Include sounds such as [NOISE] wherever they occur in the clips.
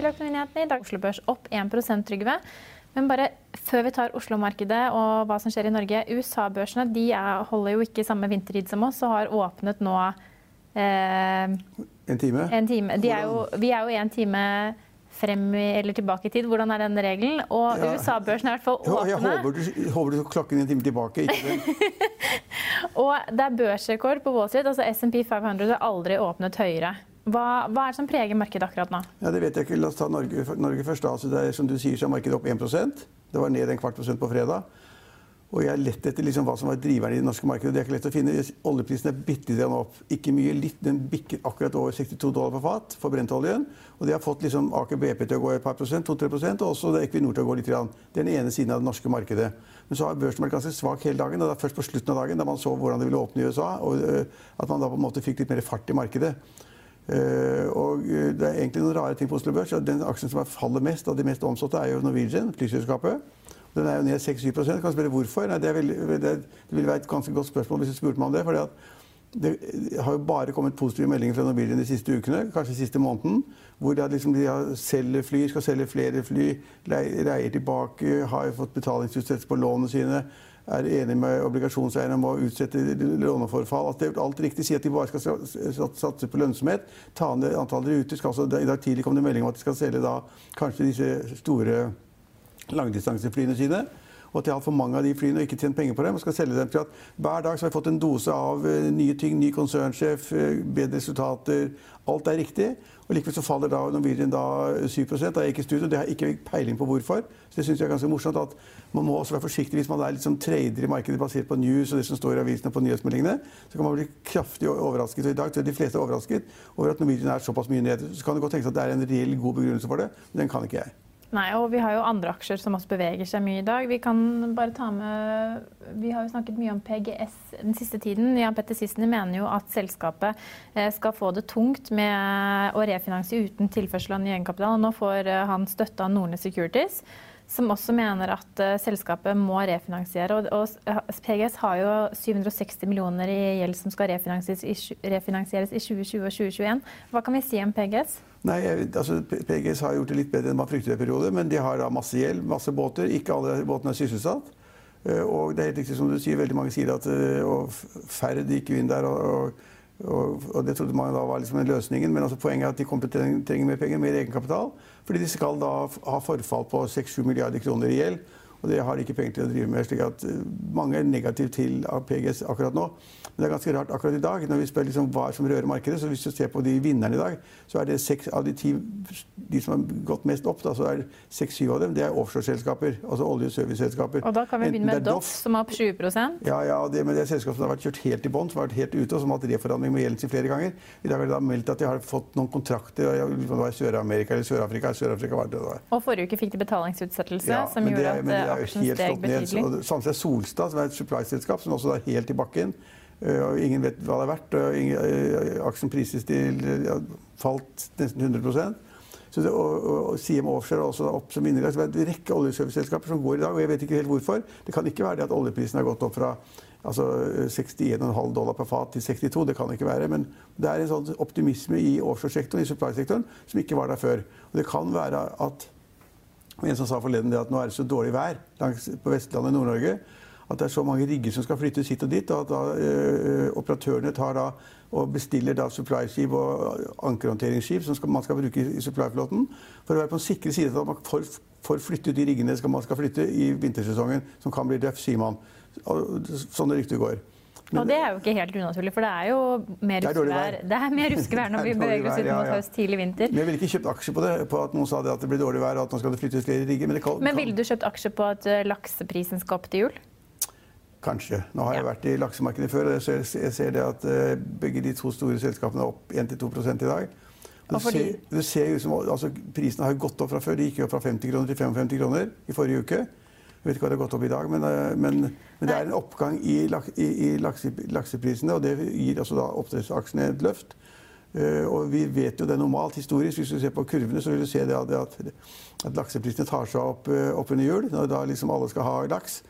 til Økonominyhetene. I dag Oslo Børs opp 1% Trygve. Men bare før vi tar Oslo-markedet og hva som skjer i Norge. USA-børsene de er, holder jo ikke samme vintertid som oss og har åpnet nå eh, En time? En time. Er jo, vi er jo en time frem eller tilbake i tid. Hvordan er den regelen? Og ja. USA-børsen er i hvert fall åpne. jeg håper du, håper du klokken en time tilbake. [LAUGHS] og det er børsrekord på Wall Street. altså SMP 500 har aldri åpnet høyere. Hva, hva, er det som preger markedet akkurat nå? Ja, det vet jeg ikke. La oss ta Norge, Norge først. Altså, det er, som du sier, så er markedet opp 1% Det var ned en kvart prosent på fredag. Og jeg lett etter liksom hva som var driveren i det norske markedet. Det er ikke lett å finne. Oljeprisen er bitte litt opp. Ikke mye, litt. Den bikker akkurat over 62 dollar på fat for brentoljen. Og det har fått liksom Aker BP til å gå et par prosent, 2-3% og også Equinor til å gå litt. Grann. Det er den ene siden av det norske markedet. Men så har børsen vært ganske svak hele dagen. Og det er først på slutten av dagen, da man så hvordan det ville åpne i USA, og at man da på en måte fikk litt mer fart i markedet. Uh, og uh, det er egentlig noen rare ting på Oslo Børs. Den aksjen som faller mest av de mest omsatte, er jo Norwegian, flyselskapet. Den er jo ned 6-7 Kan spørre hvorfor. Nei, det, veldig, det, ville være et ganske godt spørsmål hvis du spurte meg om det. fordi det har jo bare kommet positive meldinger fra Norwegian de siste ukene, kanskje de siste måneden. Hvor de, liksom, de selger fly, skal selge flere fly, leier tilbake, har fått betalingsutsettelse på lånene sine. Er enig med obligasjonseierne om å utsette låneforfall. At de har alt riktig. Si at de bare skal satse på lønnsomhet. Ta ned antall ruter. Altså, I dag tidlig kom det melding om at de skal selge da, kanskje disse store langdistanseflyene sine. Og at de har for mange av de flyene og ikke tjent penger på dem. og skal selge dem til at Hver dag har vi fått en dose av uh, nye ting. Ny konsernsjef, uh, bedre resultater. Alt er riktig. Og likevel så faller da Norwegian da 7 Da har jeg ikke studiet, og det har jeg ikke peiling på hvorfor. Så det syns jeg er ganske morsomt. at Man må også være forsiktig hvis man er sånn trader i markedet basert på news og det som står i avisene på nyhetsmeldingene. Så kan man bli kraftig overrasket. Og i dag tror jeg de fleste er overrasket over at Norwegian er såpass mye ned. Så kan det godt tenkes at det er en reell god begrunnelse for det, men den kan ikke jeg. Nei, og vi har jo andre aksjer som også beveger seg mye i dag. Vi kan bare ta med Vi har jo snakket mye om PGS den siste tiden. Jan Petter Sissener mener jo at selskapet eh, skal få det tungt med å refinansiere uten tilførsel av ny egenkapital. Nå får eh, han støtte av Nordnes Securities som også mener at uh, selskapet må refinansiere. Og, og, PGS har jo 760 millioner i gjeld som skal refinansieres i, refinansieres i 2020 og 2021. Hva kan vi si om PGS? Nei, altså, PGS har gjort det litt bedre enn man fryktet i periode, men de har da masse gjeld, masse båter. Ikke alle båtene er sysselsatt. Uh, og det er helt riktig som du sier, veldig mange sier at og færre gikk jo inn der. og, og og, og, det trodde man da var liksom løsningen. Men altså poenget er at de kommer til å trenge mer penger, mer egenkapital. Fordi de skal da ha forfall på 6-7 milliarder kroner i gjeld. Og det har de ikke penger til å drive med. slik at eh, Mange er negative til PGS akkurat nå. Men det er ganske rart akkurat i dag, når vi spør liksom hva som rører markedet. så Hvis du ser på de vinnerne i dag, så er det seks av de ti de som har gått mest opp, da, så er seks-syv av dem det er offshoreselskaper. Altså olje- og serviceselskaper. Og da kan vi begynne med Doff, som er opp 20 Ja, ja, det, men det er selskap som har vært kjørt helt i bånn, som har vært helt ute, og som har hatt reforhandling med gjelden sin flere ganger. I dag har de da meldt at de har fått noen kontrakter i Sør-Amerika eller Sør-Afrika. Sør-Afrika var det det var. Og forrige uke fikk de betalingsutsettelse, ja, som gjorde at aksjen steg betydelig. Samtidig er Solstad, som er et supply-selskap, som også er helt i bakken. Eh, og ingen vet hva det er verdt. Ingen, aksjen prises til ja, falt nesten 100% så det, og, og, CM Offshore er også opp som vinner. Det er en rekke oljeserviceselskaper som går i dag, og jeg vet ikke helt hvorfor. Det kan ikke være det at oljeprisen har gått opp fra altså 61,5 dollar per fat til 62. Det kan ikke være. Men det er en sånn optimisme i offshoresektoren, i supply-sektoren, som ikke var der før. Og det kan være at en som sa forleden det at nå er det så dårlig vær langs, på Vestlandet i Nord-Norge at det er så mange rigger som skal flyttes hit og dit. og at da, øh, Operatørene tar da og bestiller da supply-skip og ankerhåndteringsskip som skal, man skal bruke i supply-flåten. For å være på den sikre side at man får, får flyttet de riggene skal man skal flytte i vintersesongen, som kan bli døff, sier man. Sånne rykter går. Men, og det er jo ikke helt unaturlig, for det er jo mer ruskevær, det er mer ruskevær [LAUGHS] når vi beveger oss ut mot ja, høst, tidlig vinter. Men jeg ville ikke kjøpt aksjer på det, på at noen sa det at det blir dårlig vær og at nå skal det flyttes flere rigger. Men, kan, men ville du kjøpt aksjer på at eh, lakseprisen skal opp til jul? Kanskje. Nå har jeg vært i laksemarkedet før, og jeg ser det at eh, begge de to store selskapene er opp 1-2% i dag. Du ser, du ser som, altså, Prisene har gått opp fra før. De gikk jo fra 50 kroner til 55 kroner i forrige uke. Jeg vet ikke hva det har gått opp i dag, men, eh, men, men det er en oppgang i, i, i lakse, lakseprisene. Og det gir altså da oppdrettsaksjene et løft. Uh, og vi vet jo det normalt historisk. Hvis du ser på kurvene, så vil du se det at, at lakseprisene tar seg opp, uh, opp under jul. Når da liksom alle skal ha laks.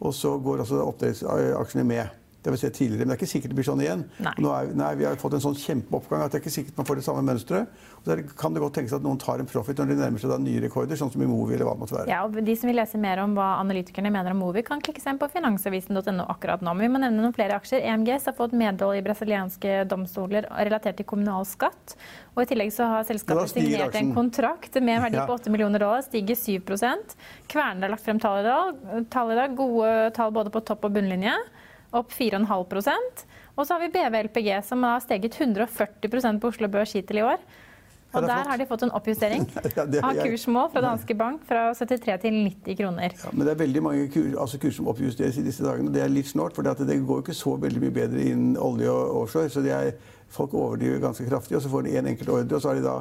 Og så går altså oppdrettsaksjene med. Det har vi sett tidligere, men det er ikke sikkert det blir sånn igjen. Nei. Er, nei, vi har fått en sånn kjempeoppgang at det er ikke sikkert man får det samme mønsteret. Og så er kan det godt tenkes at noen tar en profit når de nærmer seg nye rekorder, sånn som i Movi eller hva det måtte være. Ja, og De som vil lese mer om hva analytikerne mener om Movi, kan klikke seg inn på finansavisen.no akkurat nå. Men vi må nevne noen flere aksjer. EMGS har fått medhold i brasilianske domstoler relatert til kommunal skatt. Og I tillegg så har selskapet signert en kontrakt med en verdi på 8 millioner dollar, stiger 7% Kværner har lagt frem. Tall i dag. Gode tall både på topp og bunnlinje. Opp 4,5 Og så har vi BV LPG, som har steget 140% på Oslo Børs hittil i år. Og er der har de fått en oppjustering [LAUGHS] Ja, det- av kursmål fra Danske Bank fra 73 til 90 kroner. Ja, men det er veldig mange kur, altså kurs som oppjusteres i disse dagene. Det er litt snålt, for det går ikke så veldig mye bedre innen olje og offshore. så det er, Folk overdriver ganske kraftig, og så får de én en enkelt ordre. Og så har de da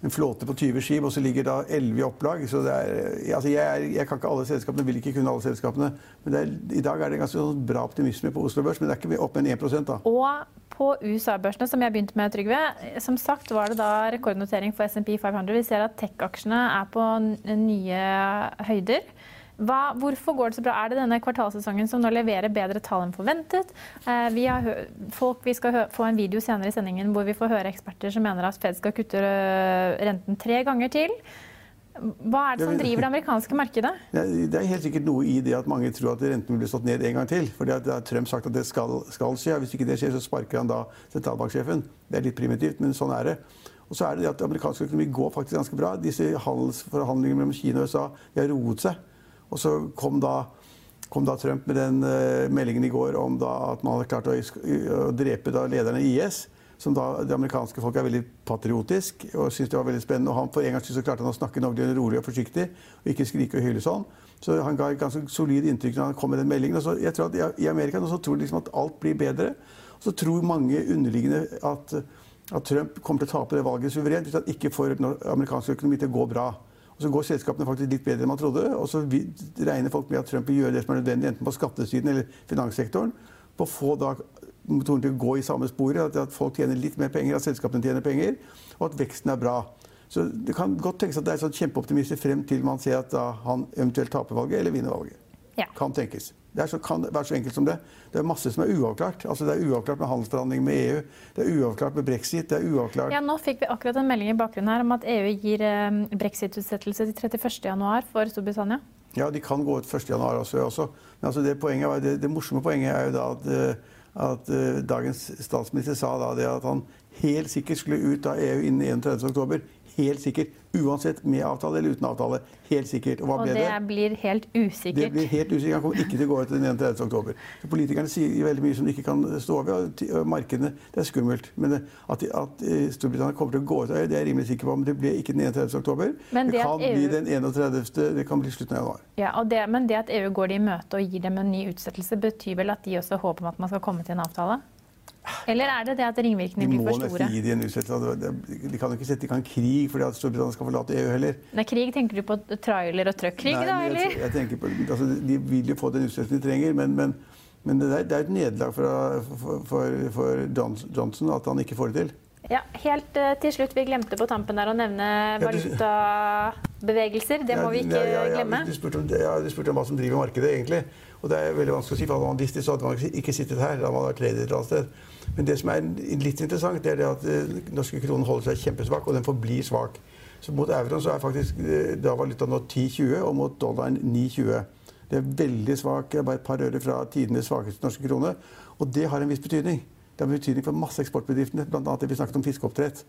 en flåte på 20 skip, og så ligger da 11 i opplag. så er, altså jeg, er, jeg kan ikke alle selskapene, vil ikke kunne alle selskapene. Men er, i dag er det ganske sånn bra optimisme på Oslo Børs, men det er ikke opp med en 1 da. Og på USA-børsene, som jeg begynte med, Trygve, som sagt var det da rekordnotering for SMP 500. Vi ser at tech-aksjene er på nye høyder. Hva, hvorfor går det så bra? Er det denne kvartalsesongen som nå leverer bedre tall enn forventet? Eh, vi, har folk, vi skal få en video senere i sendingen hvor vi får høre eksperter som mener at Fed skal kutte renten tre ganger til. Hva er det som driver det amerikanske markedet? [LAUGHS] Det er helt sikkert noe i det at mange tror at renten vil bli slått ned en gang til. For det har Trump sagt at det skal, skal skje. Hvis ikke det skjer, så sparker han da sentralbanksjefen. Det er litt primitivt, men sånn er det. Og så er det det at amerikansk økonomi går faktisk ganske bra. Disse handelsforhandlingene mellom Kina og USA de har roet seg. Og så kom da, kom da Trump med den uh, meldingen i går om da at man hadde klart å, å drepe da lederne i IS. Som da det amerikanske folk er veldig patriotisk og syns det var veldig spennende. Og han for en skyld så klarte han å snakke noenlunde rolig og forsiktig og ikke skrike og hyle sånn. Så han ga et ganske solid inntrykk når han kom med den meldingen. Så, jeg tror at I Amerika så tror de liksom at alt blir bedre. Og så tror mange underliggende at, at Trump kommer til å tape det valget suverent hvis han ikke får amerikansk økonomi til å gå bra. Og så går selskapene faktisk litt bedre enn man trodde. Og så regner folk med at Trump vil gjøre det som er nødvendig, enten på skattesiden eller finanssektoren, på å få da motoren til å gå i samme sporet. At, folk tjener litt mer penger, at selskapene tjener penger, og at veksten er bra. Så det kan godt tenkes at det er sånn kjempeoptimistisk frem til man ser at han eventuelt taper valget eller vinner valget. Ja. Kan tenkes. Det så, kan være så enkelt som det. Det er masse som er uavklart. Altså, det er uavklart med handelsforhandlinger med EU. Det er uavklart med brexit. Det er uavklart Ja, Nå fikk vi akkurat en melding i bakgrunnen her om at EU gir eh, brexit-utsettelse til 31.1 for Storbritannia. Ja, de kan gå ut 1.1 også. også. Men altså, det, poenget, det, det, morsomme poenget er jo da at, at uh, dagens statsminister sa da det at han helt sikkert skulle ut av EU innen 31.10. Helt sikkert. Uansett med avtale eller uten avtale. Helt sikkert. Og Og det det? blir helt usikkert. Det blir helt usikkert. Han kommer ikke til å gå ut den 31. oktober. Så politikerne sier veldig mye som de ikke kan stå ved. og Markedene Det er skummelt. Men at, at eh, Storbritannia kommer til å gå ut av EU, det er jeg rimelig sikker på. Men det blir ikke den 31. oktober. Men Det det kan EU bli den 31. Det kan bli slutten av januar. Ja, og det, Men det at EU går det i møte og gir dem en ny utsettelse, betyr vel at de også håper om at man skal komme til en avtale? Eller er det det at ringvirkningene blir for store? De må nesten gi dem en utsettelse. De kan jo ikke sette i gang krig fordi at Storbritannia skal forlate EU heller. Nei, krig tenker du på trailer- og truckkrig, da, eller? jeg, jeg tenker på, altså, De vil jo få den utsettelsen de trenger, men, men, men det, er, det er et nederlag for, for, for, for Johnson at han ikke får det til. Ja, Helt eh, til slutt, vi glemte på tampen der å nevne Ja, valutabevegelser. Det må vi ikke Ja, ja, glemme. Du spurte, om, ja, du spurte om hva som driver markedet, egentlig. Og det er veldig vanskelig å si, for Hadde man visst det, så hadde man ikke sittet her. Da hadde man vært trader et annet sted. Men det som er litt interessant, det er det at den norske kronen holder seg kjempesvak, og den forblir svak. Så mot euroen så er faktisk eh, da valutaen nå 10,20, og mot dollaren 9,20. Det er veldig svak, bare et par øre fra tidenes svakeste norske krone. Og det har en viss betydning. Det har betydning for masse eksportbedriftene, bl.a. det vi snakket om fiskeoppdrett.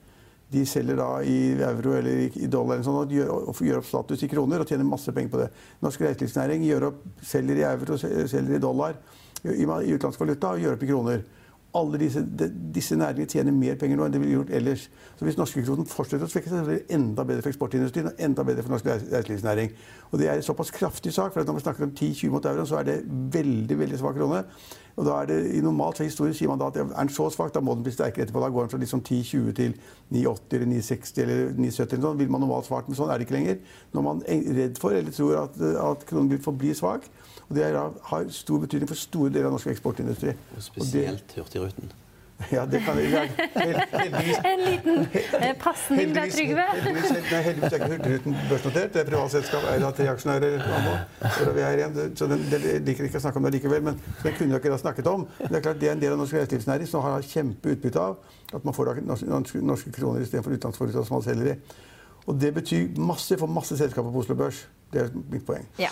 De selger da i euro eller i dollar eller sånn, og gjør, og gjør opp status i kroner og tjener masse penger på det. Norsk reiselivsnæring selger i euro, selger i dollar i, i utenlandsk valuta og gjør opp i kroner. Alle disse, de, disse næringene tjener mer penger nå enn de ville gjort ellers. Så hvis norskekronen fortsetter å svekke seg, så blir det enda bedre for eksportindustrien og enda bedre for norsk reiselivsnæring. Og det er en såpass kraftig sak, for når vi snakker om 10-20 mot euroen, så er det veldig veldig svak krone. Og da er det, I normalt historie sier man da at er den så svak, da må den bli sterkere etterpå. Da går den fra liksom 10-20 til 9,80 eller 9,60 eller 9,70 eller sånn, vil man normalt svart, men sånn er det ikke lenger. Når man er redd for eller tror at, at kronen vil forbli svak, og det er, har stor betydning for store deler av norsk eksportindustri. Og spesielt Hurtigruten. [LAUGHS] Ja, det kan jeg. Heldigvis, [LAUGHS] En liten eh, pasning der, Trygve. heldigvis, nei, heldigvis er ikke Hurtigruten børsnotert. Det er privatselskap privat selskap eid av tre aksjonærer. er. Så den, den liker ikke å snakke om det likevel, men det kunne dere ikke da snakket om. Men det er klart det er en del av norsk reiselivsnæring som har kjempeutbytte av at man får da norske, norske kroner istedenfor utenlandsvaluta som man selger i. Og det betyr masse for masse selskaper på Oslo Børs. Det er mitt poeng. Ja.